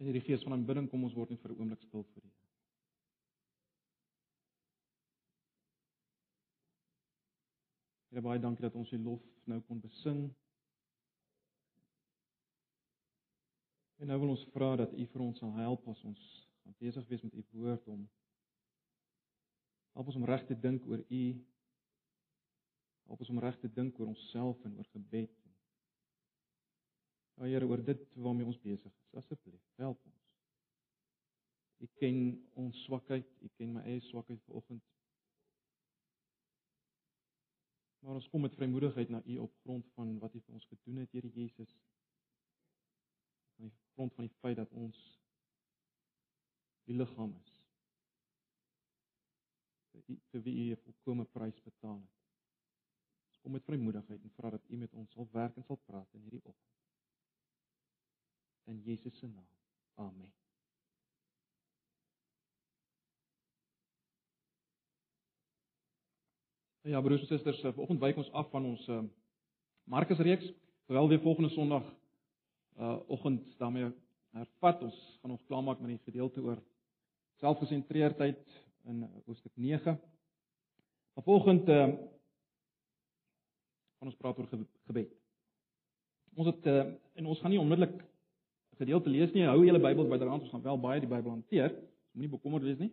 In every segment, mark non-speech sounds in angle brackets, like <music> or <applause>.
In hierdie gees van aanbidding kom ons word net vir 'n oomblik stil voor U. Here baie dankie dat ons U lof nou kon besing. En nou wil ons vra dat U vir ons sal help as ons gaan besig wees met U woord om help ons om reg te dink oor U. Help ons om reg te dink oor onsself en oor gebed. Ja Here, oor dit waarmee ons besig is. Asseblief, help ons. U ken ons swakheid, U ken my eie swakheid vanoggend. Maar ons kom met vrymoedigheid na U op grond van wat U vir ons gedoen het, Here Jesus. Op grond van die feit dat ons die liggaam is. vir U vir wie U 'n volkomme prys betaal het. Ons kom met vrymoedigheid en vra dat U met ons sal werk en sal praat in hierdie oggend. In Jesus se naam. Amen. Ja, broers en susters, vanoggend wyk ons af van ons uh, Markus reeks. Terwyl weer volgende Sondag uh oggend daarmee hervat. Ons gaan nog klaarmaak met die gedeelte oor selfgesentreerdheid in hoofstuk 9. Maar volgende uh gaan ons praat oor gebed. Ons het uh, en ons gaan nie onmiddellik gedeelte lees nie. Hou julle Bybels byderhand. Ons gaan wel baie die Bybel hanteer. Moenie bekommerd wees nie.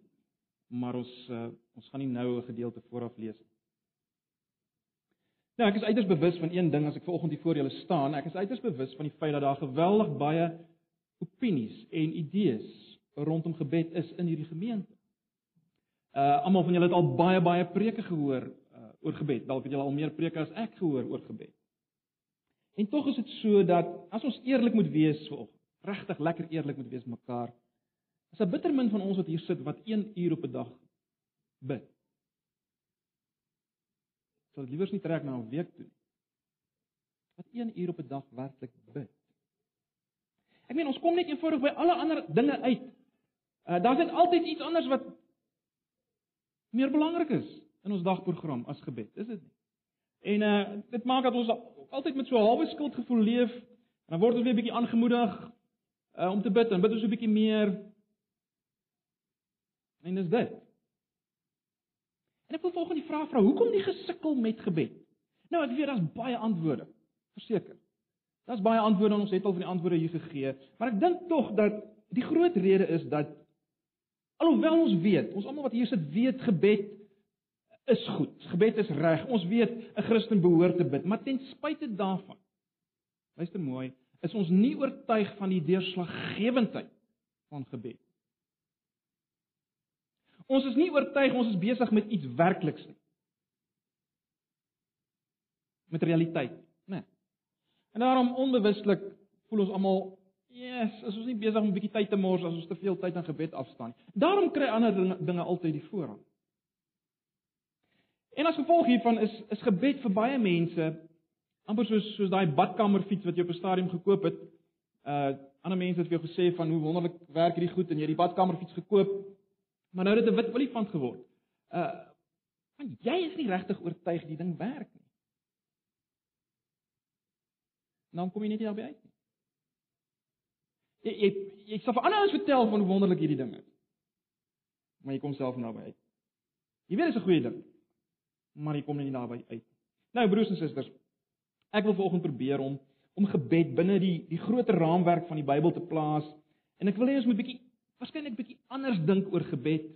Maar ons uh, ons gaan nie nou 'n gedeelte vooraf lees nie. Nou, ek is uiters bewus van een ding as ek vanoggend hier voor julle staan. Ek is uiters bewus van die feit dat daar geweldig baie opinies en idees rondom gebed is in hierdie gemeente. Uh almal van julle het al baie baie preke gehoor uh, oor gebed. Dalk het julle al meer preke as ek gehoor oor gebed. En tog is dit so dat as ons eerlik moet wees vanoggend, regtig lekker eerlik moet wees mekaar, is 'n bitter min van ons wat hier sit wat 1 uur op 'n dag bid sal dit liewers nie trek na 'n week toe nie. Wat 1 uur op 'n dag werklik bid. Ek meen ons kom net eenvoudig by alle ander dinge uit. Uh, Daar's net altyd iets anders wat meer belangrik is in ons dagprogram as gebed, is dit nie? En uh dit maak dat ons altyd met so 'n halwe skuldgevoel leef en dan word ons weer 'n bietjie aangemoedig uh om te bid en bid ons 'n bietjie meer. En dis dit. En ek wil volgens die vraag vra, hoekom die gesukkel met gebed? Nou ek weet daar's baie antwoorde, verseker. Daar's baie antwoorde en ons het al van die antwoorde hier gegee, maar ek dink tog dat die groot rede is dat alhoewel ons weet, ons almal wat hier sit weet gebed is goed. Gebed is reg. Ons weet 'n Christen behoort te bid, maar ten spyte daarvan luister mooi, is ons nie oortuig van die deurslaggewendheid van gebed Ons is nie oortuig ons is besig met iets werkliks nie. Met realiteit, né? Nee. En daarom onbewustelik voel ons almal, "Yes, as ons nie besig om 'n bietjie tyd te mors as ons te veel tyd aan gebed afstaan nie." Daarom kry ander dinge, dinge altyd die voorrang. En as gevolg hiervan is is gebed vir baie mense amper soos soos daai badkamerfiets wat jy op 'n stadium gekoop het. Uh ander mense het vir jou gesê van hoe wonderlik werk hierdie goed en jy het die badkamerfiets gekoop Maar nou het dit 'n wit olifant geword. Uh want jy is nie regtig oortuig die ding werk nie. Nou kom jy net daarby uit nie. Jy jy jy sê vir ander ons vertel van hoe wonderlik hierdie ding is. Maar jy kom self naby uit. Jy weet dit is 'n goeie ding. Maar jy kom nie naby uit. Nou broers en susters, ek wil vanoggend probeer om om gebed binne die die groter raamwerk van die Bybel te plaas en ek wil hê ons moet bietjie waarskynlik bietjie anders dink oor gebed.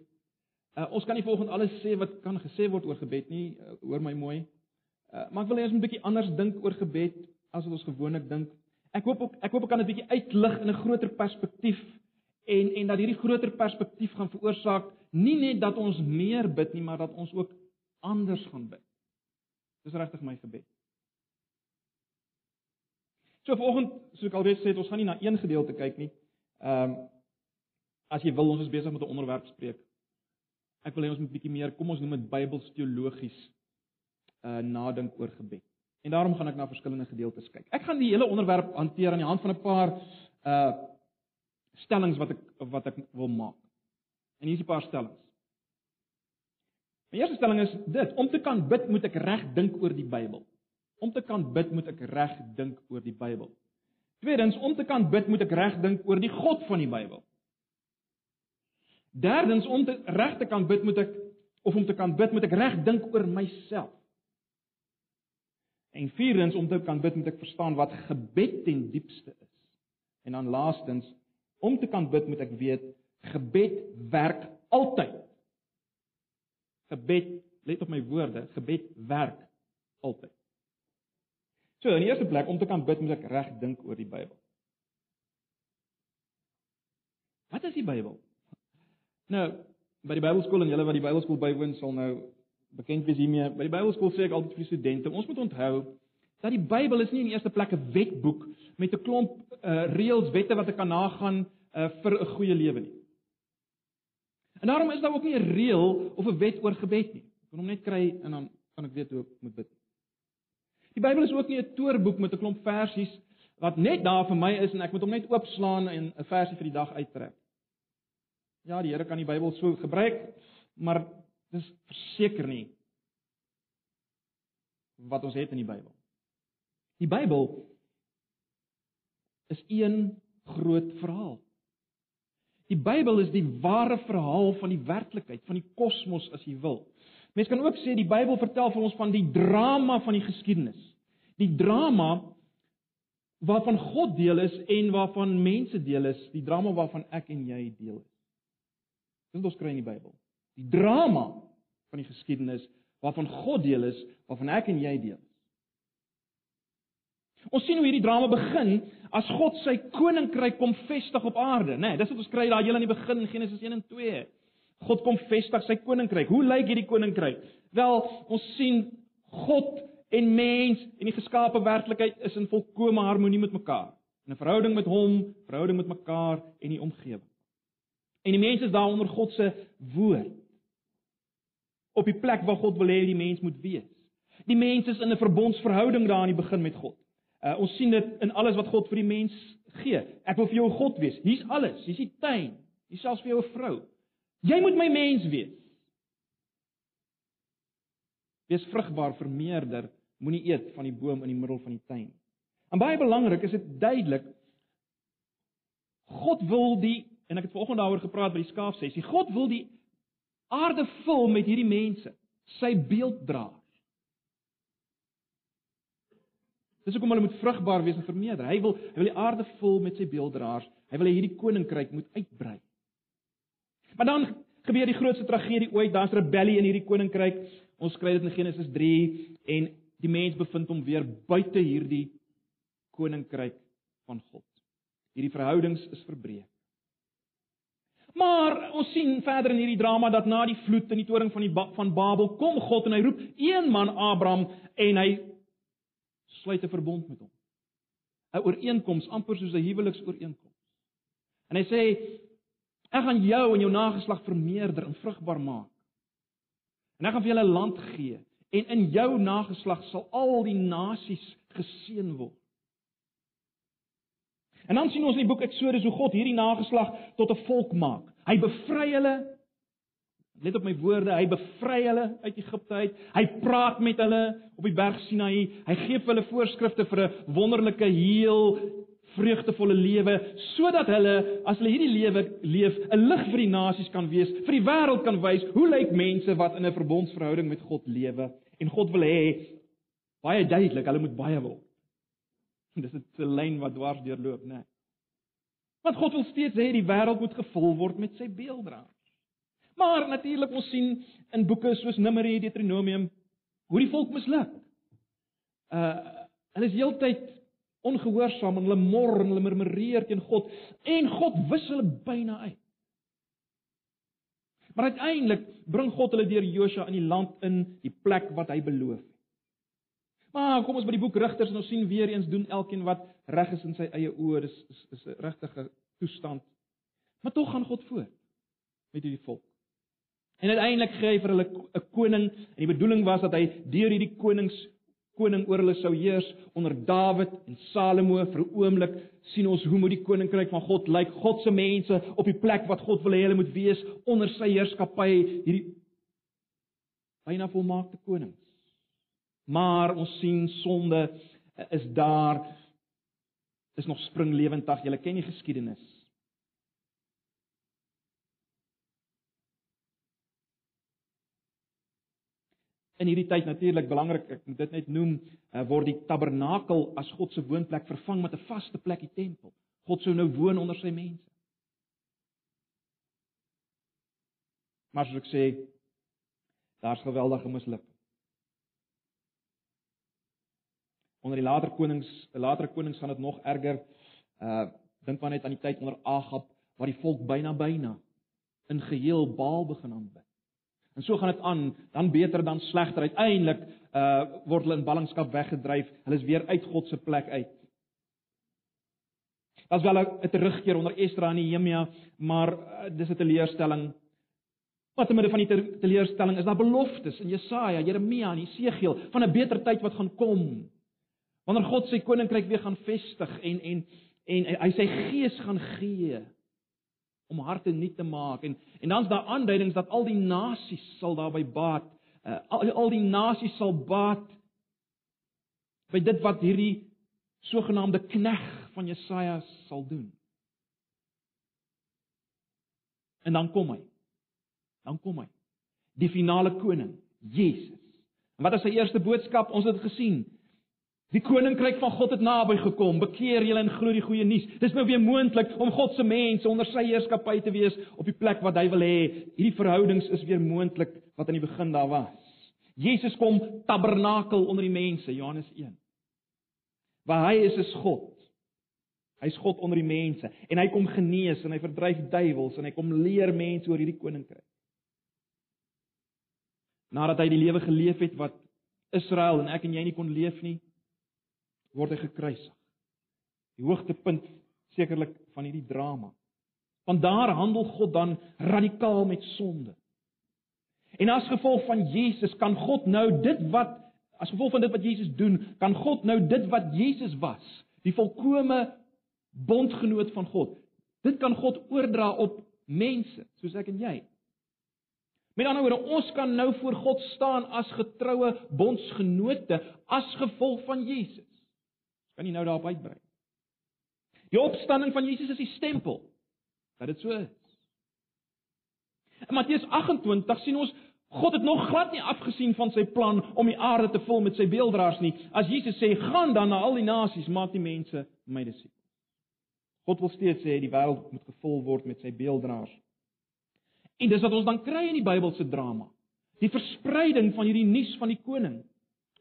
Uh, ons kan nie volgens alles sê wat kan gesê word oor gebed nie, uh, hoor my mooi. Uh, maar ek wil hê ons moet bietjie anders dink oor gebed as wat ons gewoonlik dink. Ek hoop ook ek hoop ek kan dit bietjie uitlig in 'n groter perspektief en en dat hierdie groter perspektief gaan veroorsaak nie net dat ons meer bid nie, maar dat ons ook anders gaan bid. Dis regtig my gebed. So vanoggend, soos ek alreeds sê, ons gaan nie na een gedeelte kyk nie. Ehm um, as jy wil ons is besig met 'n onderwerp spreek. Ek wil hê ons moet 'n bietjie meer, kom ons noem dit Bybels teologies uh nadink oor gebed. En daarom gaan ek na verskillende gedeeltes kyk. Ek gaan die hele onderwerp hanteer aan die hand van 'n paar uh stellings wat ek wat ek wil maak. En hier is 'n paar stellings. My eerste stelling is dit: om te kan bid, moet ek reg dink oor die Bybel. Om te kan bid, moet ek reg dink oor die Bybel. Tweedens, om te kan bid moet ek reg dink oor die God van die Bybel. Derdens, om te reg te kan bid moet ek of om te kan bid moet ek reg dink oor myself. En vierdens, om te kan bid moet ek verstaan wat gebed ten diepste is. En dan laastens, om te kan bid moet ek weet gebed werk altyd. Gebed, let op my woorde, gebed werk altyd. So, in die eerste plek om te kan bid moet ek reg dink oor die Bybel. Wat is die Bybel? Nou, by die Bybelskool en julle wat die Bybelskool bywoon sal nou bekend wees hiermee. By die Bybelskool sê ek altyd vir studente, ons moet onthou dat die Bybel is nie in die eerste plek 'n wetboek met 'n klomp uh, reëls, wette wat ek kan nagaan uh, vir 'n goeie lewe nie. En daarom is daar ook nie 'n reël of 'n wet oor gebed nie. Ek kan hom net kry en dan kan ek weet hoe ek moet bid. Die Bybel is ook nie 'n toerboek met 'n klomp versies wat net daar vir my is en ek moet hom net oopslaan en 'n versie vir die dag uittrek. Ja, die Here kan die Bybel so gebruik, maar dis verseker nie wat ons het in die Bybel. Die Bybel is een groot verhaal. Die Bybel is die ware verhaal van die werklikheid, van die kosmos as jy wil. Mens kan ook sê die Bybel vertel vir ons van die drama van die geskiedenis. Die drama waarvan God deel is en waarvan mense deel is, die drama waarvan ek en jy deel is. Dis wat ons kry in die Bybel. Die drama van die geskiedenis waarvan God deel is, waarvan ek en jy deel is. Ons sien hoe hierdie drama begin as God sy koninkryk kom vestig op aarde, né? Nee, dis wat ons kry daar heel aan die begin in Genesis 1 en 2. God kom vestig sy koninkryk. Hoe lyk hierdie koninkryk? Wel, ons sien God en mens en die geskaapte werklikheid is in volkomme harmonie met mekaar. In 'n verhouding met hom, verhouding met mekaar en die omgewing. En die mens is daar onder God se woord. Op die plek waar God wil hê die mens moet wees. Die mens is in 'n verbondsverhouding daar aan die begin met God. Uh, ons sien dit in alles wat God vir die mens gee. Ek wil vir jou God wees. Hier's alles. Hier's die tuin. Hier's selfs vir jou 'n vrou. Jy moet my mens wees. Wees vrugbaar, vermeerder, moenie eet van die boom in die middel van die tuin. En baie belangrik is dit duidelik God wil die en ek het vanoggend daaroor gepraat by die skaapsessie. God wil die aarde vul met hierdie mense, sy beelddraers. Dis hoekom hulle moet vrugbaar wees en vermeerder. Hy wil hy wil die aarde vul met sy beelddraers. Hy wil hê hierdie koninkryk moet uitbrei. Maar dan gebeur die grootste tragedie ooit. Daar's rebellie in hierdie koninkryk. Ons kry dit in Genesis 3 en die mens bevind hom weer buite hierdie koninkryk van God. Hierdie verhoudings is verbreek. Maar ons sien verder in hierdie drama dat na die vloed in die toring van die ba van Babel kom God en hy roep een man Abraham en hy sluit 'n verbond met hom. 'n Ooreenkoms amper soos 'n huweliksooreenkoms. En hy sê ek gaan jou en jou nageslag vermeerder en vrugbaar maak. En ek gaan vir julle 'n land gee en in jou nageslag sal al die nasies geseën word. En dan sien ons in die boek Eksodus hoe God hierdie nageslag tot 'n volk maak. Hy bevry hulle Let op my woorde, hy bevry hulle uit Egipte uit. Hy praat met hulle op die berg Sinaï. Hy gee vir hulle voorskrifte vir 'n wonderlike heel vreugdevolle lewe sodat hulle as hulle hierdie lewe leef, 'n lig vir die nasies kan wees, vir die wêreld kan wys hoe lyk mense wat in 'n verbondsverhouding met God lewe. En God wil hê baie duidelik, hulle moet baie wil. <laughs> Dis 'n lyn wat dwars deurloop, né? Nee. Want God wil steeds hê die wêreld moet gevul word met sy beelddraers. Maar natuurlik ons sien in boeke soos Numeri, Deuteronomium hoe die volk misluk. Uh hulle is heeltyd ongehoorsaam en hulle mor en hulle murmureer teen God en God wis hulle byna uit. Maar uiteindelik bring God hulle deur Josua in die land in die plek wat hy beloof het. Maar kom ons by die boek Rigters en ons sien weer eens doen elkeen wat reg is in sy eie oë, dis is 'n regtige toestand. Maar tog gaan God voort met hierdie volk. En uiteindelik gee hy vir hulle 'n koning en die bedoeling was dat hy deur hierdie konings koning oor hulle sou heers onder Dawid en Salomo vir 'n oomblik sien ons hoe moet die koninkryk van God lyk God se mense op die plek wat God wil hê hulle moet wees onder sy heerskappy hierdie byna volmaakte konings maar ons sien sonde is daar is nog springlewendig. Julle ken die geskiedenis. In hierdie tyd natuurlik belangrik, ek moet dit net noem, uh, word die tabernakel as God se woonplek vervang met 'n vaste plek, die tempel. God sou nou woon onder sy mense. Maar soos ek sê, daar's geweldige mislukking. Onder die later konings, die later konings gaan dit nog erger. Uh dink maar net aan die tyd onder Agab waar die volk byna byna in geheel Baal begin aanbid. En so gaan dit aan, dan beter dan slegter. Uiteindelik uh word hulle in ballingskap weggedryf. Hulle is weer uit God se plek uit. Daar's wel 'n terugkeer onder Esdra en Nehemia, maar uh, dis 'n teleurstelling. Wat te midde van die teleurstelling is daar beloftes in Jesaja, Jeremia en Jesegiel van 'n beter tyd wat gaan kom. Wanneer God sy koninkryk weer gaan vestig en en en hy sy gees gaan gee om harte nuut te maak en en dan's daar aanduidings dat al die nasies sal daarby baat. Uh, al al die nasies sal baat by dit wat hierdie sogenaamde knegg van Jesaja sal doen. En dan kom hy. Dan kom hy. Die finale koning, Jesus. En wat is sy eerste boodskap? Ons het gesien. Die koninkryk van God het naby gekom. Bekeer julle en glo die goeie nuus. Dis nou weer moontlik om God se mense onder sy heerskappy te wees op die plek wat hy wil hê. Hierdie verhoudings is weer moontlik wat aan die begin daar was. Jesus kom tabernakel onder die mense, Johannes 1. Waar hy is is God. Hy's God onder die mense en hy kom genees en hy verdryf duiwels en hy kom leer mense oor hierdie koninkryk. Nadat hy die lewe geleef het wat Israel en ek en jy nie kon leef nie, word hy gekruisig. Die hoogtepunt sekerlik van hierdie drama. Want daar handel God dan radikaal met sonde. En as gevolg van Jesus kan God nou dit wat as gevolg van dit wat Jesus doen, kan God nou dit wat Jesus was, die volkomme bondgenoot van God. Dit kan God oordra op mense, soos ek en jy. Met ander woorde, ons kan nou voor God staan as getroue bondsgenote as gevolg van Jesus. Kan jy nou daarop uitbrei? Die opstanding van Jesus is die stempel dat dit so is. In Matteus 28 sien ons God het nog glad nie afgesien van sy plan om die aarde te vul met sy beelddraers nie. As Jesus sê, "Gaan dan na al die nasies, maak die mense my disippels." God wil steeds sê die wêreld moet gevul word met sy beelddraers. En dis wat ons dan kry in die Bybelse drama. Die verspreiding van hierdie nuus van die koning.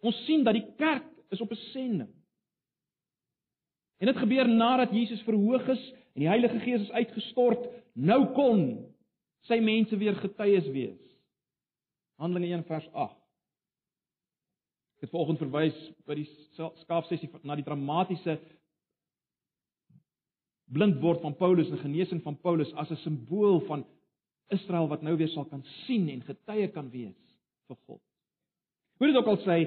Ons sien dat die kerk is op 'n sending. En dit gebeur nadat Jesus verhoog is en die Heilige Gees is uitgestort. Nou kon sy mense weer getuies wees. Handelinge 1 vers 8. Ek het vanoggend verwys by die skaapsessie na die dramatiese blind word van Paulus en genesing van Paulus as 'n simbool van Israel wat nou weer sal kan sien en getuie kan wees vir God. Hoe dit ook al sê,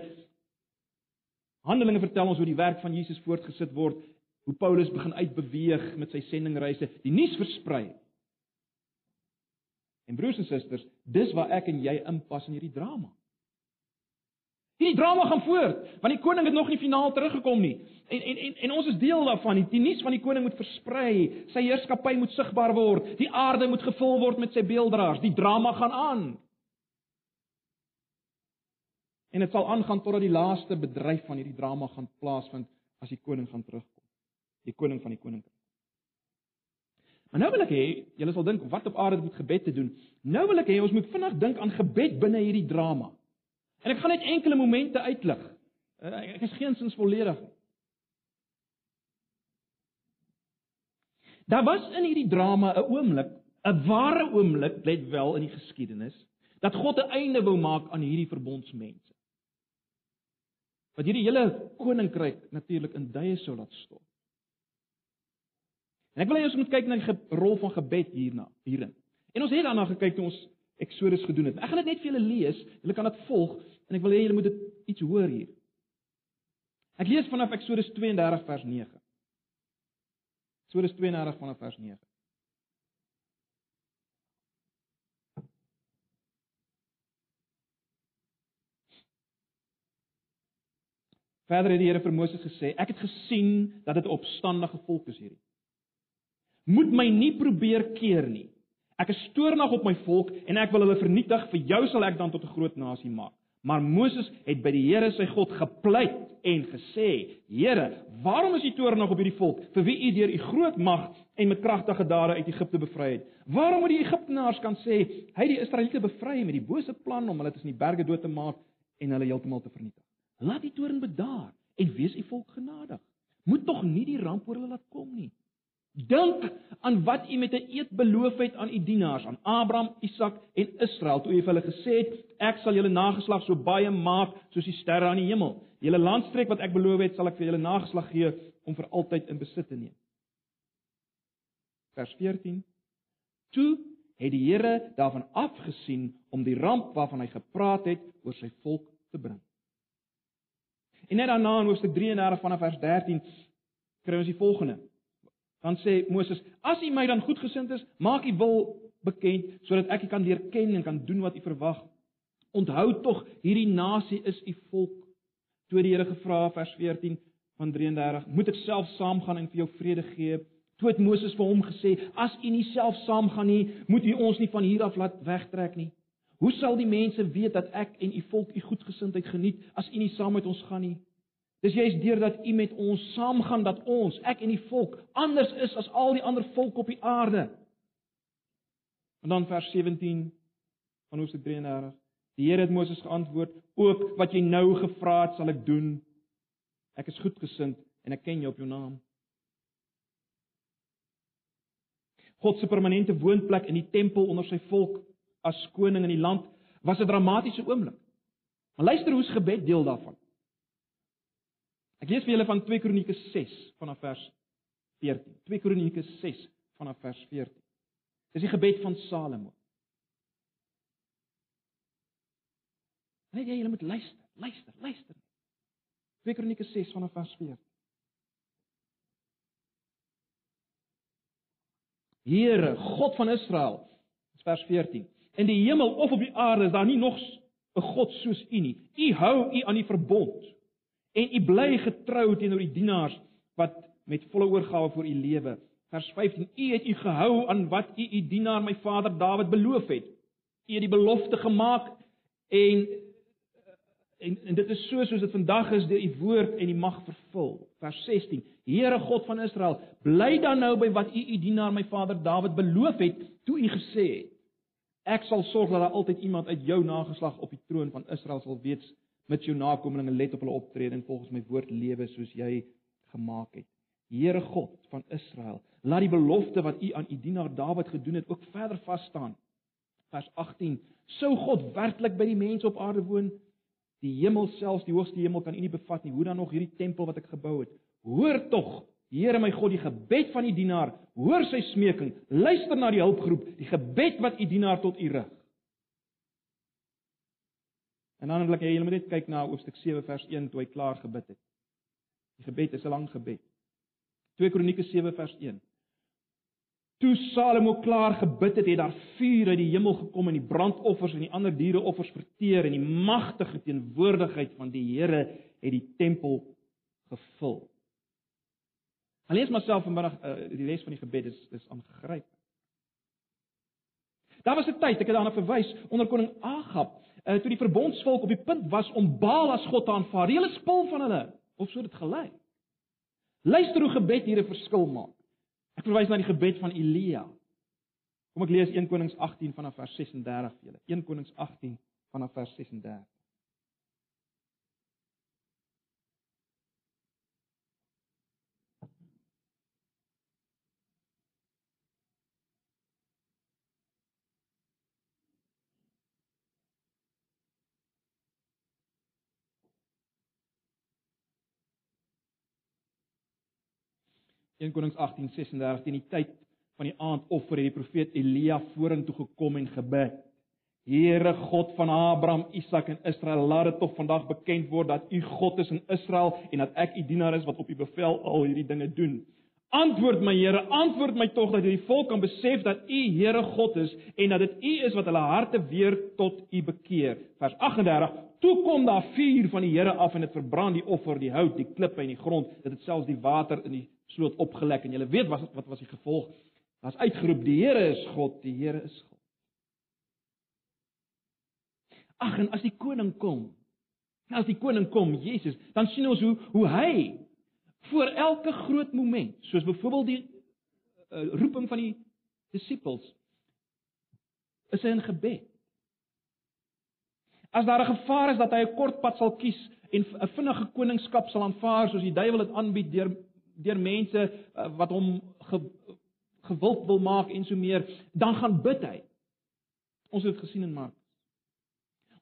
Handelinge vertel ons hoe die werk van Jesus voortgesit word hoe Paulus begin uitbeweeg met sy sendingreise, die nuus versprei. En broers en susters, dis waar ek en jy inpas in hierdie drama. Hierdie drama gaan voort, want die koning het nog nie finaal teruggekom nie. En en en, en ons is deel daarvan. Die, die nuus van die koning moet versprei, sy heerskappy moet sigbaar word, die aarde moet gevul word met sy beelddraers. Die drama gaan aan. En dit sal aangaan totdat die laaste bedryf van hierdie drama gaan plaasvind as die koning gaan terugkom die koning van die koninkryk. Maar nou wil ek hê julle sal dink wat op aarde met gebed te doen. Nou wil ek hê ons moet vinnig dink aan gebed binne hierdie drama. En ek gaan net enkele momente uitlig. Eh, ek is geensins volledig nie. Daar was in hierdie drama 'n oomblik, 'n ware oomblik, let wel in die geskiedenis, dat God 'n einde wou maak aan hierdie verbondsmense. Wat hierdie hele koninkryk natuurlik in duie sou laat stop. En ek wil hê ons moet kyk na die rol van gebed hierna, hierin. En ons het daarna gekyk toe ons Exodus gedoen het. Ek gaan dit net vir julle lees. Julle kan dit volg en ek wil hê julle moet dit iets hoor hier. Ek lees vanaf Exodus 32 vers 9. Exodus 32 vanaf vers 9. Verder het die Here vir Moses gesê: "Ek het gesien dat dit 'n opstandige volk is hierdie. Moet my nie probeer keer nie. Ek is toornig op my volk en ek wil hulle vernietig. Vir jou sal ek dan tot 'n groot nasie maak." Maar Moses het by die Here sy God gepleit en gesê: "Here, waarom is U toornig op hierdie volk vir wie U deur U groot mag en met kragtige dade uit Egipte bevry het? Waarom moet die Egiptenaars kan sê hy het die Israeliete bevry met die bose plan om hulle tussen die berge dood te maak en hulle heeltemal te vernietig? Laat die toorn bedaar en wees U volk genadig. Moet tog nie die ramp oor hulle laat kom nie." Dink aan wat U met 'n eed beloof het aan U dienaars, aan Abraham, Isak en Israel, toe U vir hulle gesê het: "Ek sal julle nageslag so baie maak soos die sterre aan die hemel. Julle landstreek wat ek beloof het, sal ek vir julle nageslag gee om vir altyd in besit te neem." Vers 14. Toe het die Here daarvan afgesien om die ramp waarvan hy gepraat het oor sy volk te bring. En net daarna in Hoofstuk 33 vanaf vers 13 kry ons die volgende. Dan sê Moses: "As U my dan goedgesind is, maak U wil bekend sodat ek U kan leer ken en kan doen wat U verwag. Onthou tog, hierdie nasie is U volk." Toe die Here gevra vers 14 van 33: "Moet ek self saamgaan en vir jou vrede gee?" Toe het Moses vir hom gesê: "As U nie self saamgaan nie, moet U ons nie van hier af laat wegtrek nie. Hoe sal die mense weet dat ek en U volk U goedgesindheid geniet as U nie saam met ons gaan nie?" Dis juist deurdat U met ons saamgaan dat ons, ek en die volk, anders is as al die ander volke op die aarde. En dan vers 17 van Hoofstuk 33. Die Here het Moses geantwoord: "Ook wat jy nou gevra het, sal ek doen. Ek is goedgesind en ek ken jou op jou naam." God se permanente woonplek in die tempel onder sy volk as koning in die land was 'n dramatiese oomblik. Maar luister hoe's gebed deel daarvan. Ek lees vir julle van 2 Kronieke 6 vanaf vers 14. 2 Kronieke 6 vanaf vers 14. Dis die gebed van Salomo. Nee, jy moet luister, luister, luister. 2 Kronieke 6 vanaf vers 14. Here, God van Israel, vers 14. In die hemel of op die aarde is daar nie nog 'n God soos U nie. U hou U aan die verbond en u bly getrou teenoor die dienaars wat met volle oorgawe vir u lewe. Vers 15: U het u gehou aan wat u u dienaar my vader Dawid beloof het. U het die belofte gemaak en en en dit is so soos dit vandag is deur u woord en die mag vervul. Vers 16: Here God van Israel, bly dan nou by wat u u dienaar my vader Dawid beloof het toe u gesê het: Ek sal sorg dat daar altyd iemand uit jou nageslag op die troon van Israel sal wees met jou nakommelinge let op hulle optrede en volgens my woord lewe soos jy gemaak het. Here God van Israel, laat die belofte wat U aan U dienaar Dawid gedoen het ook verder vas staan. Vers 18: Sou God werklik by die mense op aarde woon? Die hemel selfs, die hoogste hemel kan U nie bevat nie. Hoe dan nog hierdie tempel wat ek gebou het? Hoor tog, Here my God, die gebed van U dienaar. Hoor sy smeking. Luister na die hulpgroep, die gebed wat U dienaar tot U rig. En dan wil ek hê julle moet net kyk na hoofstuk 7 vers 1 toe hy klaar gebid het. Die gebed is 'n lang gebed. 2 Kronieke 7 vers 1. Toe Salomo klaar gebid het, het daar vuur uit die hemel gekom en die brandoffers en die ander diereoffers verteer en die magtige teenwoordigheid van die Here het die tempel gevul. Alleen maar self vanmiddag uh, die les van die gebed is is aangegryp. Daar was 'n tyd, ek het daarna verwys, onder koning Agab uh, toe die verbondsvolk op die punt was om Baal as god te aanvaar, die hele spul van hulle, of so dit gelyk. Luister hoe gebed hier 'n verskil maak. Ek verwys na die gebed van Elia. Kom ek lees 1 Konings 18 vanaf vers 36 vir julle. 1 Konings 18 vanaf vers 36. 1 Konings 18:36 teen die tyd van die aandoffer het die profeet Elia vorentoe gekom en gebid. Here God van Abraham, Isak en Israel, laat dit tog vandag bekend word dat U God is in Israel en dat ek U dienaar is wat op U bevel al hierdie dinge doen. Antwoord my Here, antwoord my tog dat hierdie volk kan besef dat U Here God is en dat dit U is wat hulle harte weer tot U bekeer. Vers 38: Toe kom daar vuur van die Here af en dit verbrand die offer, die hout, die klippe en die grond. Dit het selfs die water in die sloot opgelek en julle weet wat wat was die gevolg? Daar's uitgeroep: Die Here is God, die Here is God. Ag en as die koning kom, as die koning kom, Jesus, dan sien ons hoe hoe hy voor elke groot moment, soos byvoorbeeld die uh, roeping van die disippels, is hy in gebed. As daar 'n gevaar is dat hy 'n kort pad sal kies en 'n vinnige koningskap sal aanvaar soos die duiwel dit aanbied deur deur mense uh, wat hom ge, gewild wil maak en so meer, dan gaan bid hy. Ons het gesien in Markus.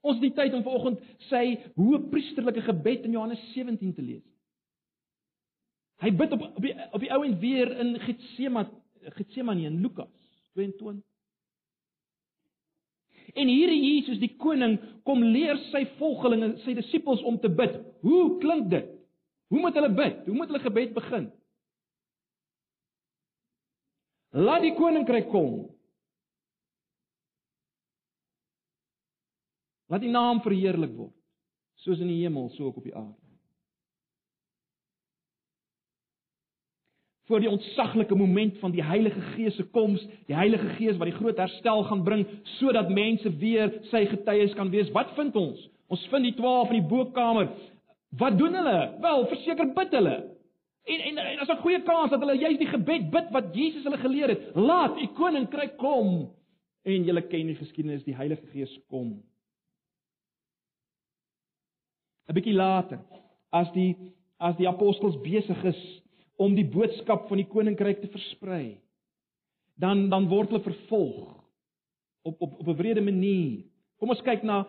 Ons het die tyd om vanoggend sy hoe priesterlike gebed in Johannes 17 te lees. Hy bid op op die op die ou en weer in Getsemane Getsemane in Lukas 22. En hier Jesus die koning kom leer sy volgelinge, sy disippels om te bid. Hoe klink dit? Hoe moet hulle bid? Hoe moet hulle gebed begin? Laat die koninkryk kom. Laat die naam verheerlik word, soos in die hemel, so ook op die aarde. voor die ontsaglike moment van die Heilige Gees se koms, die Heilige Gees wat die groot herstel gaan bring sodat mense weer sy getuies kan wees. Wat vind ons? Ons vind die 12 in die boekkamer. Wat doen hulle? Wel, verseker bid hulle. En en, en as 'n goeie kans dat hulle juist die gebed bid wat Jesus hulle geleer het. Laat u koninkryk kom. En julle ken die geskiedenis, die Heilige Gees kom. 'n Bietjie later, as die as die apostels besig is om die boodskap van die koninkryk te versprei. Dan dan word hulle vervolg op op op 'n wrede manier. Kom ons kyk na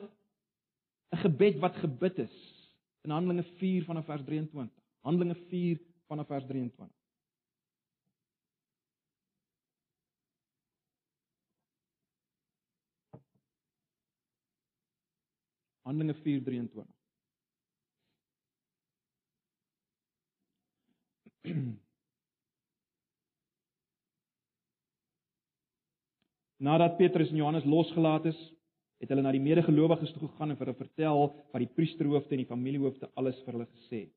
'n gebed wat gebid is in Handelinge 4 vanaf vers 23. Handelinge 4 vanaf vers 23. Handelinge 4:23 <clears throat> Nadat Petrus en Johannes losgelaat is, het hulle na die medegelowiges toe gegaan en vir hulle vertel wat die priesterhoofde en die familiehoofde alles vir hulle gesê het.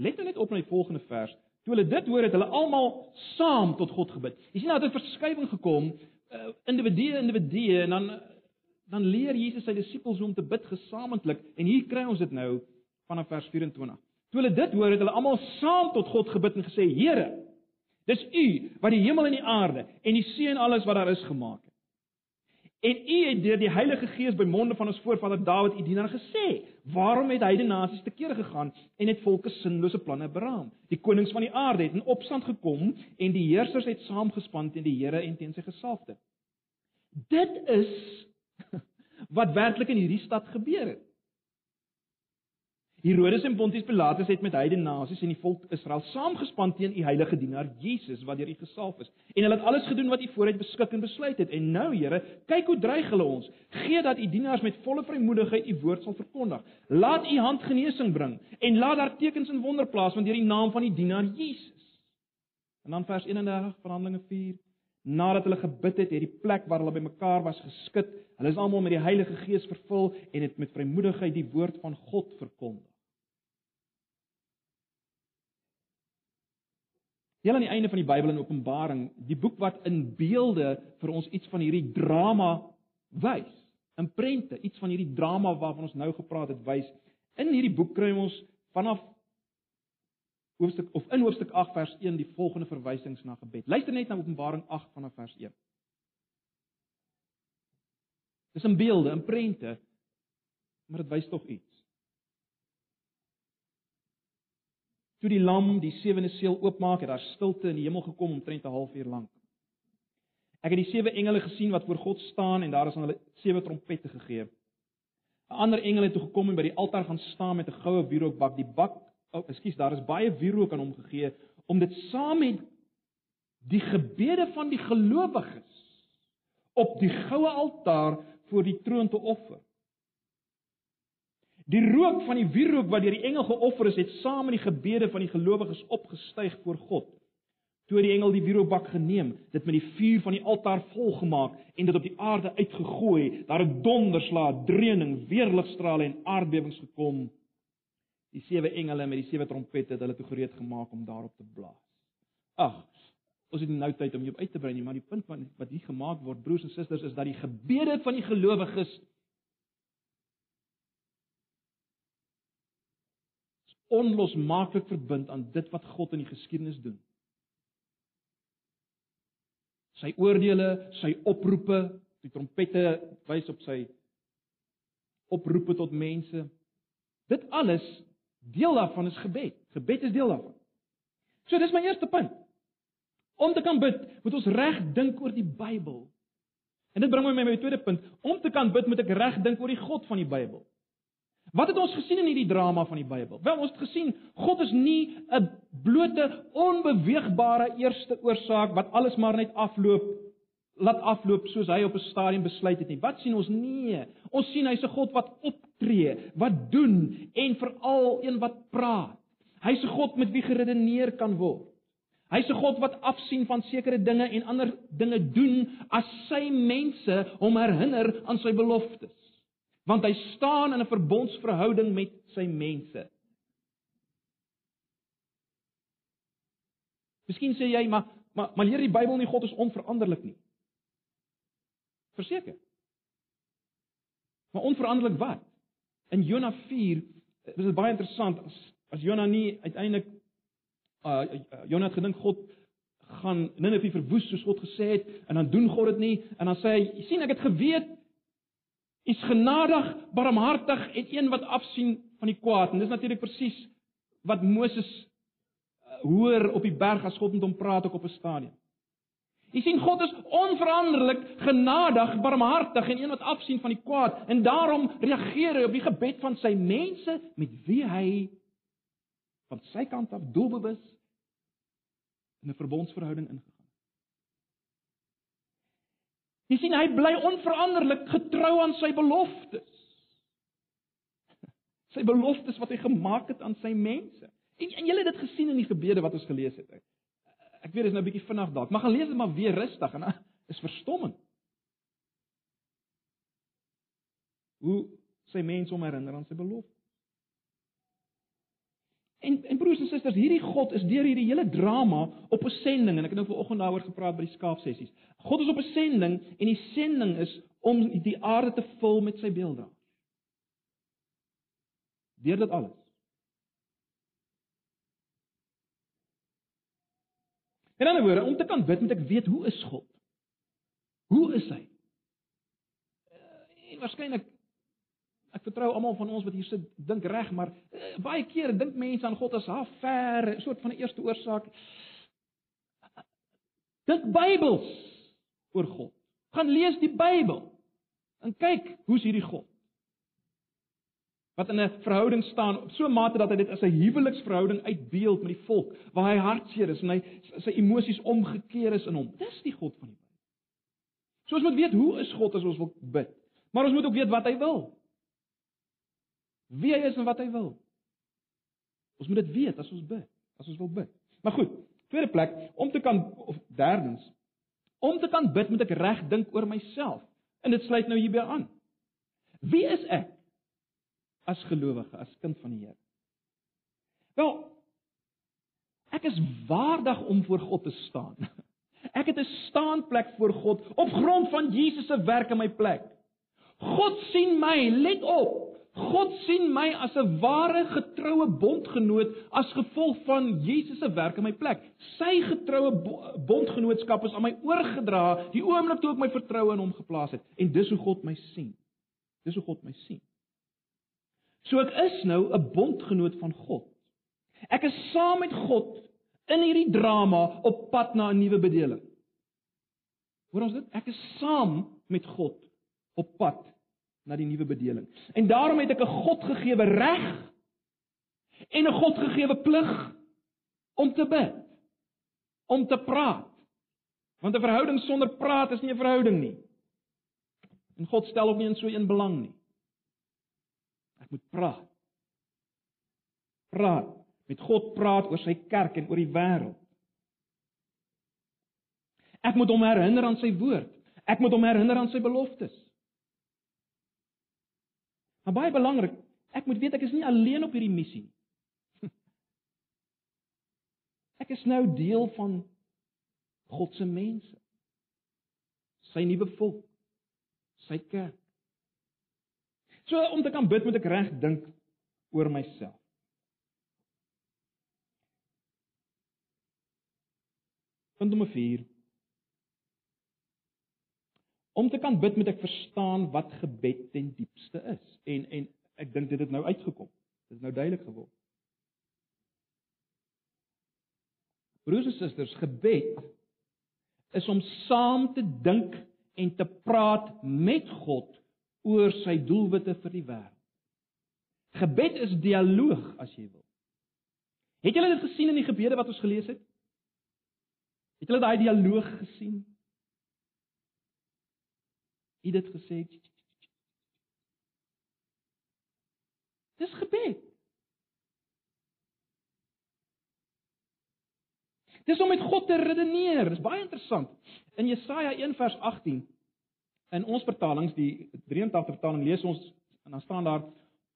Let nou net op na die volgende vers. Toe hulle dit hoor, het hulle almal saam tot God gebid. Jy sien nou dat 'n verskywing gekom, uh, individue individue en dan dan leer Jesus sy disippels hoe om te bid gesamentlik en hier kry ons dit nou vanaf vers 24. Toe hulle dit hoor, het hulle almal saam tot God gebid en gesê: Here, dis U wat die hemel en die aarde en die see en alles wat daar is gemaak het. En U het deur die Heilige Gees by monde van ons voorvader Dawid U dienaar gesê: Waarom het hy die nasies te kere gegaan en het volke sinlose planne beraam? Die konings van die aarde het in opstand gekom en die heersers het saamgespan teen die Here en teen sy gesalfde. Dit is <laughs> wat werklik in hierdie stad gebeur het. Herodes en Pontius Pilatus het met heidene nasies en die volk Israel saamgespan teen u heilige dienaar Jesus wat deur u gesalf is. En hulle het alles gedoen wat u vooruit beskik en besluit het. En nou, Here, kyk hoe dreig hulle ons. Gee dat u dienaars met volle vrymoedigheid u woord sal verkondig. Laat u hand genesing bring en laat daar tekens en wonder plaasvind deur die naam van die dienaar Jesus. En dan vers 31 van Handelinge 4 Nadat hulle gebid het, het die plek waar hulle bymekaar was geskud. Hulle is almal met die Heilige Gees vervul en het met vrymoedigheid die woord van God verkondig. Heel aan die einde van die Bybel en Openbaring, die boek wat in beelde vir ons iets van hierdie drama wys, in prente, iets van hierdie drama waarvan ons nou gepraat het wys. In hierdie boek kry ons vanaf hoofstuk of in hoofstuk 8 vers 1 die volgende verwysings na gebed. Luister net na Openbaring 8 vanaf vers 1. Dis in beelde, in prente, maar dit wys tog iets. Toe die lam die sewende seël oopmaak, het daar stilte in die hemel gekom omtrent 'n halfuur lank. Ek het die sewe engele gesien wat voor God staan en daar is aan hulle sewe trompette gegee. 'n Ander engel het toe gekom en by die altaar gaan staan met 'n goue wierookbak. Die bak, oh, ekskuus, daar is baie wierook aan hom gegee om dit saam met die gebede van die gelowiges op die goue altaar voor die troon te offer. Die rook van die wierook wat deur die engel geoffer is, het saam met die gebede van die gelowiges opgestyg voor God. Toe die engel die wierookbak geneem, dit met die vuur van die altaar volgemaak en dit op die aarde uitgegooi, daar het donderslae, dreuning, weerligstrale en aardbewings gekom. Die sewe engele met die sewe trompette het hulle toe gereed gemaak om daarop te blaas. Ag, ons het nie nou tyd om jou uit te brei nie, maar die punt wat wat hier gemaak word, broers en susters, is dat die gebede van die gelowiges onlosmaaklik verbind aan dit wat God in die geskiedenis doen. Sy oordeele, sy oproepe, die trompette wys op sy oproepe tot mense. Dit alles deel daarvan is gebed. Gebed is deel daarvan. So dis my eerste punt. Om te kan bid, moet ons reg dink oor die Bybel. En dit bring my by my tweede punt. Om te kan bid, moet ek reg dink oor die God van die Bybel. Wat het ons gesien in hierdie drama van die Bybel? Wel, ons het gesien God is nie 'n blote onbeweegbare eerste oorsaak wat alles maar net afloop laat afloop soos hy op 'n stadium besluit het nie. Wat sien ons? Nee. Ons sien hy's 'n God wat optree, wat doen en veral een wat praat. Hy's 'n God met wie geredeneer kan word. Hy's 'n God wat afsien van sekere dinge en ander dinge doen as sy mense hom herinner aan sy beloftes want hy staan in 'n verbondsverhouding met sy mense. Miskien sê jy maar maar maar leer die Bybel nie God is onveranderlik nie. Verseker. Maar onveranderlik wat? In Jona 4 is dit baie interessant as as Jona nie uiteindelik uh Jona het gedink God gaan Ninive verwoes soos God gesê het en dan doen God dit nie en dan sê hy sien ek het geweet Hy's genadig, barmhartig en een wat afsien van die kwaad. En dis natuurlik presies wat Moses hoor op die berg as God met hom praat ook op 'n stadium. Jy sien God is onveranderlik, genadig, barmhartig en een wat afsien van die kwaad en daarom reageer hy op die gebed van sy mense met wie hy van sy kant af doelbewus in 'n verbondsverhouding ingaan. Jy sien hy bly onveranderlik getrou aan sy beloftes. Sy beloftes wat hy gemaak het aan sy mense. En en julle het dit gesien in die gebede wat ons gelees het. Ek weet dit is nou 'n bietjie vinnig dalk, maar gaan lees dit maar weer rustig en is verstommend. Hoe sy mense hom herinner aan sy belofte. En en broers en susters, hierdie God is deur hierdie hele drama op 'n sending en ek het nou vanoggend daaroor gepraat by die skaapsessies. God is op 'n sending en die sending is om die aarde te vul met sy beelde. Deur dit alles. En dan word om te kan bid moet ek weet hoe is God? Hoe is hy? Uh, en waarskynlik Ek vertrou almal van ons wat hier sit dink reg, maar uh, baie kere dink mense aan God as half ver, 'n soort van 'n eerste oorsaak. Dink Bybels oor God. Gaan lees die Bybel en kyk hoe's hierdie God. Wat in 'n verhouding staan op so 'n mate dat hy dit as 'n huweliksverhouding uitbeeld met die volk, waar hy hartseer is en hy sy emosies omgekeer is in hom. Dis die God van die Bybel. So ons moet weet hoe is God as ons wil bid. Maar ons moet ook weet wat hy wil wie hy is en wat hy wil. Ons moet dit weet as ons bid, as ons wil bid. Maar goed, tweede plek, om te kan of derdens, om te kan bid moet ek reg dink oor myself. En dit sluit nou hierby aan. Wie is ek as gelowige, as kind van die Here? Wel, ek is waardig om voor God te staan. <laughs> Ek het 'n staanplek voor God op grond van Jesus se werk in my plek. God sien my, let op. God sien my as 'n ware getroue bondgenoot as gevolg van Jesus se werk in my plek. Sy getroue bondgenootskap is aan my oorgedra die oomblik toe ek my vertroue in hom geplaas het en dis hoe God my sien. Dis hoe God my sien. So ek is nou 'n bondgenoot van God. Ek is saam met God in hierdie drama op pad na 'n nuwe bedeling. Hoor ons dit? Ek is saam met God op pad na die nuwe bedeling. En daarom het ek 'n Godgegewe reg en 'n Godgegewe plig om te bid, om te praat. Want 'n verhouding sonder praat is nie 'n verhouding nie. En God stel ook nie in so 'n belang nie. Moet praat. Praat. Met God praat oor sy kerk en oor die wêreld. Ek moet hom herinner aan sy woord. Ek moet hom herinner aan sy beloftes. Maar baie belangrik, ek moet weet ek is nie alleen op hierdie missie nie. Ek is nou deel van God se mense. Sy nuwe volk. Sy kerk. So om te kan bid moet ek reg dink oor myself. Punt nommer 4. Om te kan bid moet ek verstaan wat gebed ten diepste is. En en ek dink dit het nou uitgekom. Dit is nou duidelik geword. Broers en susters, gebed is om saam te dink en te praat met God oor sy doelwitte vir die wêreld. Gebed is dialoog as jy wil. Het julle dit gesien in die gebede wat ons gelees het? Het julle daai dialoog gesien? Het dit gesê? Dis gebed. Dis om met God te redeneer. Dis baie interessant. In Jesaja 1 vers 18 in ons vertalings, die 83 vertaling lees ons en dan staan daar: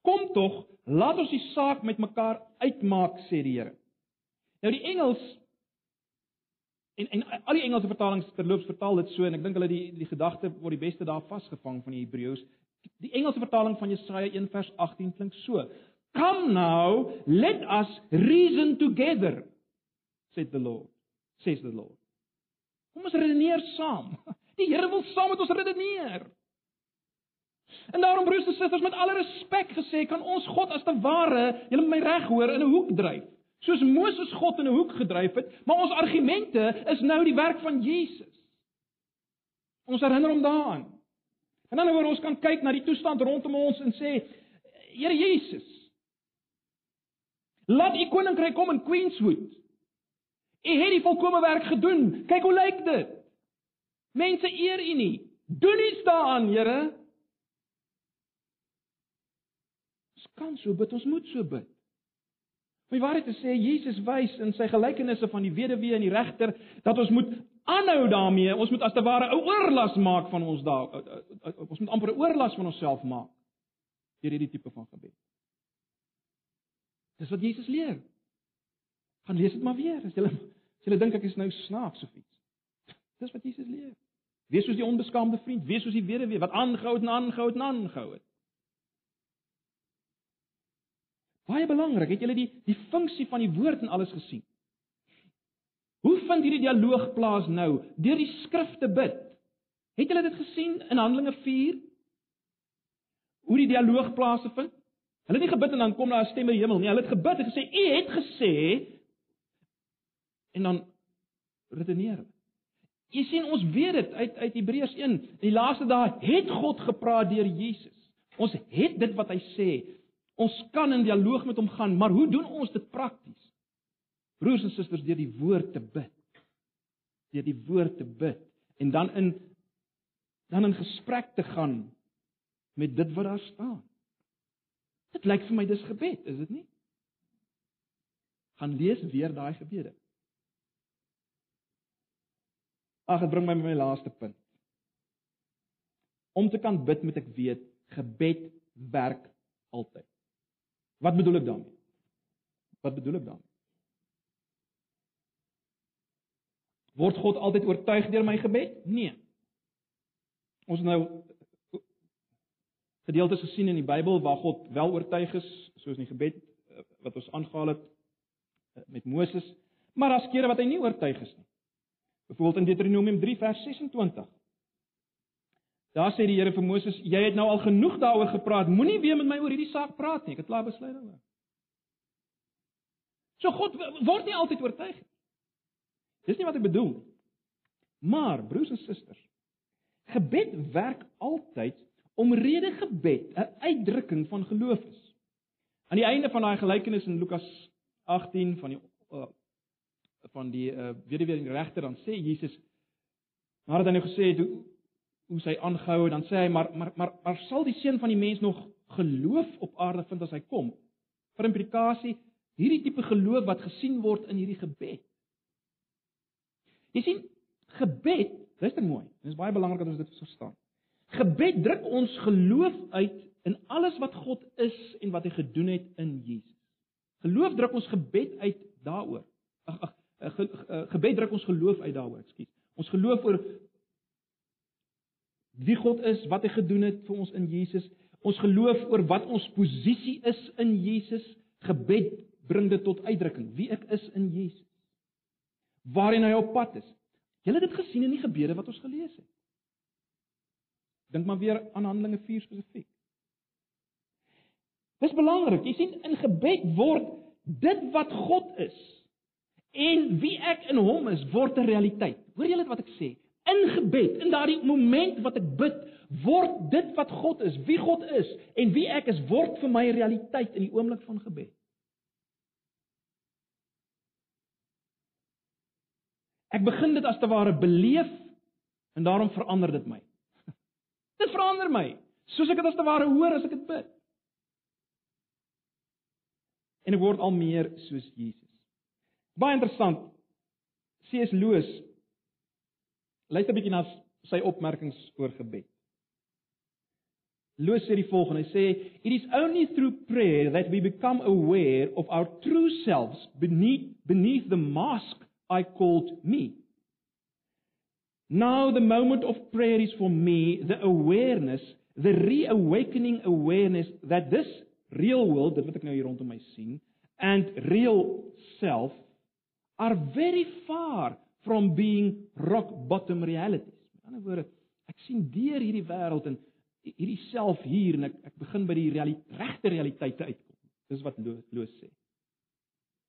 "Kom tog, laat ons die saak met mekaar uitmaak," sê die Here. Nou die Engels en en al die Engelse vertalings terloops vertaal dit so en ek dink hulle die die gedagte word die beste daar vasgevang van die Hebreëus. Die Engelse vertaling van Jesaja 1 vers 18 klink so: "Come now, let us reason together," said the Lord. Says the Lord. Kom ons redeneer saam. Die Here wil saam met ons redeneer. En daarom broers en susters, met alle respek gesê, kan ons God as te ware, julle moet my reg hoor, in 'n hoek dryf. Soos Moses God in 'n hoek gedryf het, maar ons argumente is nou die werk van Jesus. Ons herinner hom daaraan. En dan oor ons kan kyk na die toestand rondom ons en sê, Here Jesus, laat u koninkryk kom in Queenswood. U het die volkomme werk gedoen. Kyk hoe lyk dit? Mense eer U nie. Doen iets daaraan, Here. Ons kan so bid, ons moet so bid. My waarheid te sê, Jesus wys in sy gelykenisse van die weduwee en die regter dat ons moet aanhou daarmee. Ons moet as te ware 'n oorlas maak van ons daar. Ons moet amper 'n oorlas van onsself maak deur hierdie tipe van gebed. Dis wat Jesus leer. Gaan lees dit maar weer as jy as jy dink ek is nou snaaks of iets. Dis wat Jesus leer. Wees soos die onbeskaamde vriend, wees soos die weduwee wat aangehou en aangehou en aangehou het. Baie belangrik, het julle die die funksie van die woord en alles gesien? Hoe vind hierdie dialoog plaas nou? Deur die skrif te bid. Het julle dit gesien in Handelinge 4? Hoe die dialoog plaasvind? Hulle het nie gebid en dan kom daar 'n stem uit die hemel nie. Hulle het gebid en gesê: "U het gesê" en dan redeneer hulle. Jy sien ons weet dit uit uit Hebreërs 1. Die laaste dae het God gepraat deur Jesus. Ons het dit wat hy sê. Ons kan in dialoog met hom gaan, maar hoe doen ons dit prakties? Broers en susters, deur die woord te bid. Deur die woord te bid en dan in dan in gesprek te gaan met dit wat daar staan. Dit lyk vir my dis gebed, is dit nie? Gaan lees weer daai gebede. Ag, dit bring my by my laaste punt. Om te kan bid moet ek weet gebed werk altyd. Wat bedoel ek daarmee? Wat bedoel ek daarmee? Word God altyd oortuig deur my gebed? Nee. Ons nou gedeeltes gesien in die Bybel waar God wel oortuig is, soos in die gebed eh, wat ons aangehaal het eh, met Moses, maar daar's kere wat hy nie oortuig is nie. Byvoorbeeld in Deuteronomium 3 vers 26. Daar sê die Here vir Moses: "Jy het nou al genoeg daaroor gepraat. Moenie weer met my oor hierdie saak praat nie. Ek het klaar besluit daaroor." So God word nie altyd oortuig nie. Dis nie wat ek bedoel. Maar broers en susters, gebed werk altyd omrede gebed 'n uitdrukking van geloof is. Aan die einde van daai gelykenis in Lukas 18 van die uh, van die uh, weduwee en regter dan sê Jesus nadat hy nou gesê het hoe hoe sy aangehou het dan sê hy maar maar maar maar sal die seun van die mens nog geloof op aarde vind as hy kom. Vir implikasie, hierdie tipe geloof wat gesien word in hierdie gebed. Jy sien, gebed, luister mooi, dit is baie belangrik dat ons dit verstaan. Gebed druk ons geloof uit in alles wat God is en wat hy gedoen het in Jesus. Geloof druk ons gebed uit daaroor. Ag ag ge, ge, gebed druk ons geloof uit daaroor, ekskuus. Ons geloof oor wie God is, wat hy gedoen het vir ons in Jesus. Ons geloof oor wat ons posisie is in Jesus. Gebed bring dit tot uitdrukking wie ek is in Jesus. Waarheen hy op pad is. Julle het dit gesien in die gebede wat ons gelees het. Dink maar weer aan Handelinge 4 spesifiek. Dis belangrik. Jy sien in gebed word dit wat God is en wie ek in hom is word 'n realiteit. Hoor julle wat ek sê? In gebed, in daardie oomblik wat ek bid, word dit wat God is, wie God is en wie ek is word vir my realiteit in die oomblik van gebed. Ek begin dit as te ware beleef en daarom verander dit my. <laughs> Dit verander my, soos ek dit as te ware hoor as ek dit bid. En ek word al meer soos Jesus. Baie interessant. C.S. Lewis luister 'n bietjie na sy opmerkings oor gebed. Lewis sê die volgende, hy sê it is only through prayer that we become aware of our true selves beneath beneath the mask I called me. Now the moment of prayer is for me the awareness, the reawakening awareness that this real world, dit wat ek nou hier rondom my sien, and real self are very far from being rock bottom realities. Met ander woorde, ek sien deur hierdie wêreld en hierdie self hier en ek ek begin by die realiteit, regte realiteite uitkom. Dis wat Loos sê.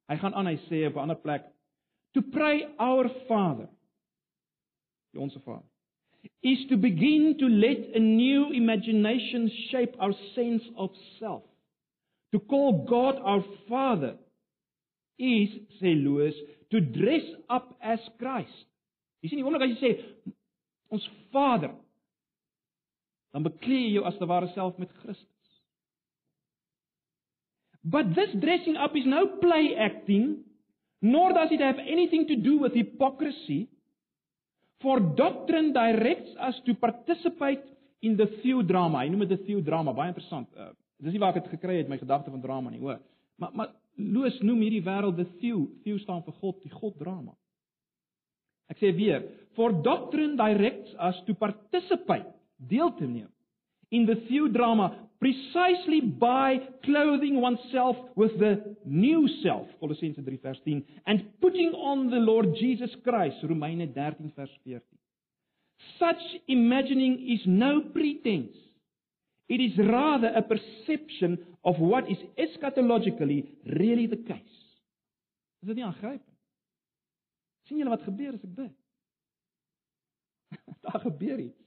Hy gaan aan, hy sê op 'n ander plek To pray our Father, die onsse Vader, is to begin to let a new imagination shape our sense of self. To call God our Father is, sê Loos, to dress up as Christ. Jy sien, die oomblik as jy sê ons Vader, dan beklee jy jou as te ware self met Christus. But this dressing up is no play acting nor does it have anything to do with hypocrisy. For doctrine directs us to participate in the theodrama. Hy noem dit 'n theodrama, baie interessant. Uh, dis nie waar ek dit gekry het my gedagte van drama nie, hoor. Maar maar Loos noem hierdie wêreld the theo. Theo staan vir God, die God drama. Ek sê weer, for doctrine directs us to participate, deel te neem in the theodrama precisely by clothing oneself with the new self Colossense 3 vers 10 and putting on the Lord Jesus Christ Romeine 13 vers 14 Such imagining is no pretense it is rather a perception of what is eschatologically really the case. Is dit nie aangrypend? Sien julle wat gebeur as ek bid <laughs> Daar gebeur iets.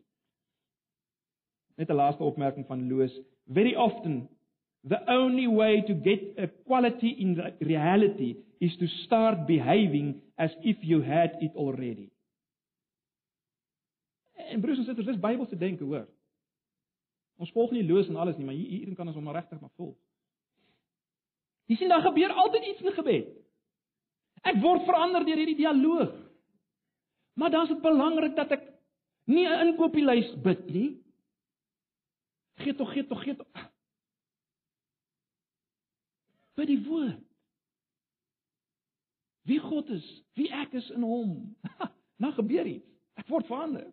Net 'n laaste opmerking van Loos. Very often the only way to get a quality in reality is to start behaving as if you had it already. En broers en susters, dis Bybelse denke, hoor. Ons volg nie loos en alles nie, maar hier hierin kan ons hom regtig maar volg. Jy sien daar gebeur altyd iets in gebed. Ek word verander deur hierdie dialoog. Maar dan is dit belangrik dat ek nie 'n inkopieslys bid nie, Gee tog, gee tog, gee tog. By die woord. Wie God is, wie ek is in hom. <laughs> Nou gebeur iets. Ek word verander.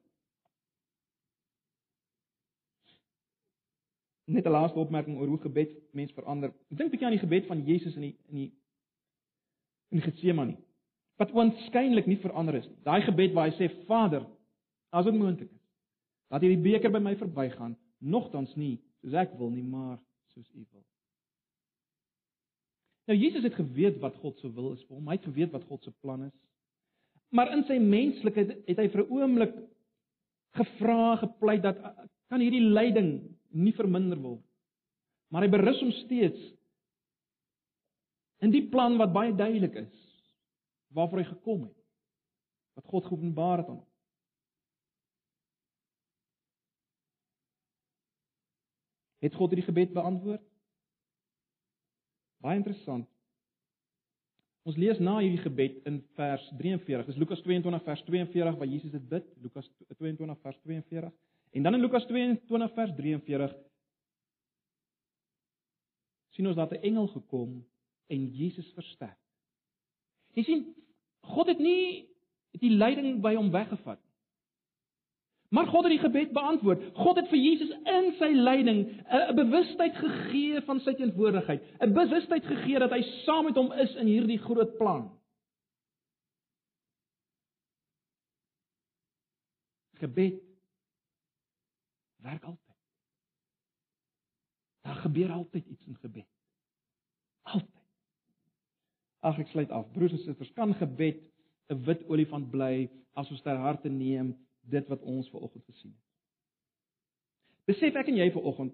Net 'n laaste opmerking oor hoe gebed mens verander. Ek dink bietjie aan die gebed van Jesus in die in die in Getsemane. Wat oënskynlik nie verander is nie. Daai gebed waar hy sê Vader, as dit moontlik is, laat hierdie beker by my verbygaan, nogtans nie soos ek wil nie, maar soos U wil. Nou Jesus het geweet wat God se wil is vir hom. Hy het geweet wat God se plan is. Maar in sy menslikheid het hy vir 'n oomblik gevra, gepleit dat kan hierdie lyding nie verminder word. Maar hy berus hom steeds in die plan wat baie duidelik is waarvoor hy gekom het. Wat God geopenbaar het aan hom. Het God hierdie gebed beantwoord? Baie interessant. Ons lees na hierdie gebed in vers 43. Dis Lukas 22 vers 42 waar Jesus dit bid. Lukas 22 vers 42. En dan in Lukas 22 vers 43 sien ons dat 'n engel gekom en Jesus versterk. Jy sien, God het nie die lyding by hom weggevat nie. Maar God het die gebed beantwoord. God het vir Jesus in sy lyding 'n bewustheid gegee van sy teenwoordigheid, 'n bewustheid gegee dat hy saam met hom is in hierdie groot plan. Gebed werk altyd. Daar gebeur altyd iets in gebed. Altyd. Ag ek sluit af. Broers en susters, kan gebed 'n wit olifant bly as ons ter harte neem dit wat ons ver oggend gesien het. Besef ek en jy ver oggend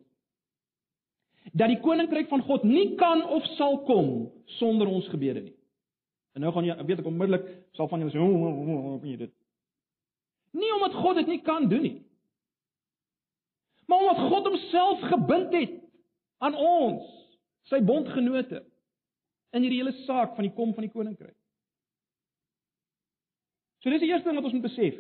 dat die koninkryk van God nie kan of sal kom sonder ons gebede nie. En nou gaan jy weet ek onmiddellik sal van julle sê, "Hoe kan jy dit?" Nie omdat God dit nie kan doen nie. Maar omdat God homself gebind het aan ons, sy bondgenote in hierdie hele saak van die kom van die koninkryk. So dis die eerste ding wat ons moet besef.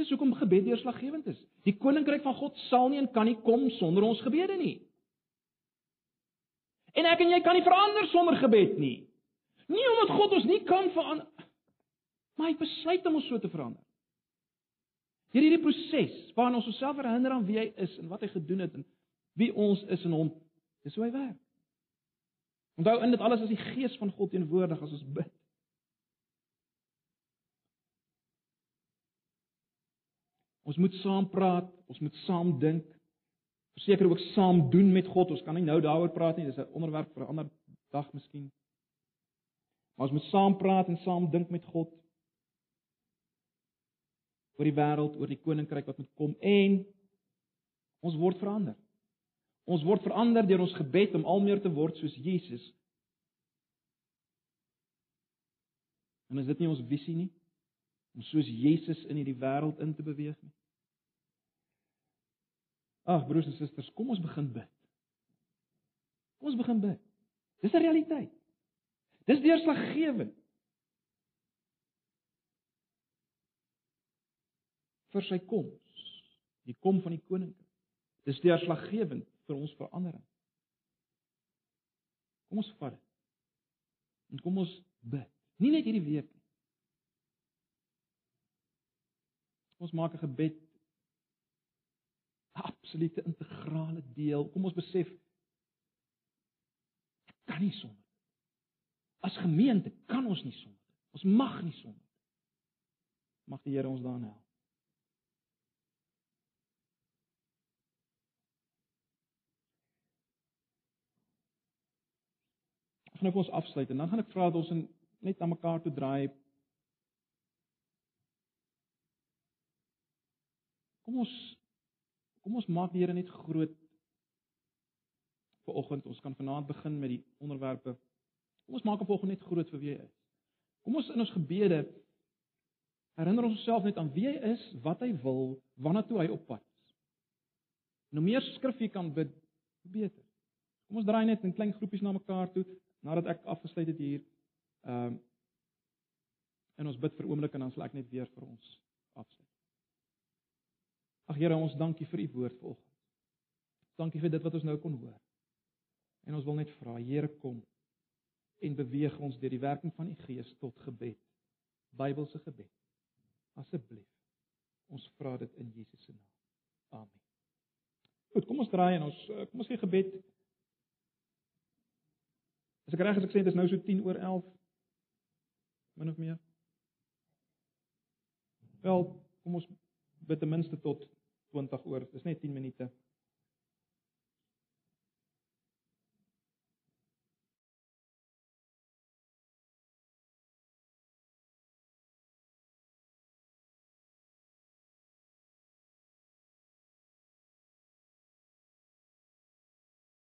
Dis hoekom gebed deurslaggewend is. Die koninkryk van God sal nie en kan nie kom sonder ons gebede nie. En ek en jy kan nie verander sonder gebed nie. Nie omdat God ons nie kan verander maar hy besluit om ons so te verander. Deur hierdie proses waarin ons osself herinner aan wie hy is en wat hy gedoen het en wie ons is in hom, dis hoe hy werk. Onthou in dit alles is die gees van God teenwoordig as ons bid. Ons moet saam praat, ons moet saam dink. Verseker ook saam doen met God. Ons kan nie nou daaroor praat nie, dis 'n onderwerp vir 'n ander dag miskien. Maar ons moet saam praat en saam dink met God oor die wêreld, oor die koninkryk wat moet kom en ons word verander. Ons word verander deur ons gebed om al meer te word soos Jesus. En is dit nie ons visie nie? om soos Jesus in hierdie wêreld in te beweeg nie. Ag broers en susters, kom ons begin bid. Kom ons begin bid. Dis 'n realiteit. Dis deurslaggewend. Vir sy koms, die kom van die koninkryk. Dis deurslaggewend vir ons verandering. Kom ons vat dit. En kom ons bid. Nie net hierdie week nie. Ons maak 'n gebed 'n absolute integrale deel. Kom ons besef kan nie sonder. As gemeente kan ons nie sonder. Ons mag nie sonder. Mag die Here ons daarin help. Gaan nou ons afsluit en dan gaan ek vra dat ons net na mekaar toe draai Kom ons kom ons maak die Here net groot. Vanoggend ons kan vanaand begin met die onderwerpe. Kom ons maak hom vanoggend net groot vir wie hy is. Kom ons in ons gebede herinner ons onsself net aan wie hy is, wat hy wil, waarna toe hy op pad is. Nou meer skrif jy kan bid, beter. Kom ons draai net in klein groepies na mekaar toe nadat ek afgesluit het hier. Ehm um, en ons bid vir oomblik en dan sal ek net weer vir ons afsluit. Ag Here, ons dankie vir u woord vanoggend. Dankie vir dit wat ons nou kon hoor. En ons wil net vra, Here, kom en beweeg ons deur die werking van u Gees tot gebed. Bybelse gebed. Asseblief. Ons vra dit in Jesus se naam. Amen. Goed, kom ons draai en ons eh, kom ons gee gebed. As ek reg as ek sê dit is nou so 10 oor 11 min of meer. Wel, kom ons bid ten minste tot 20 oor. Dis net 10 minute.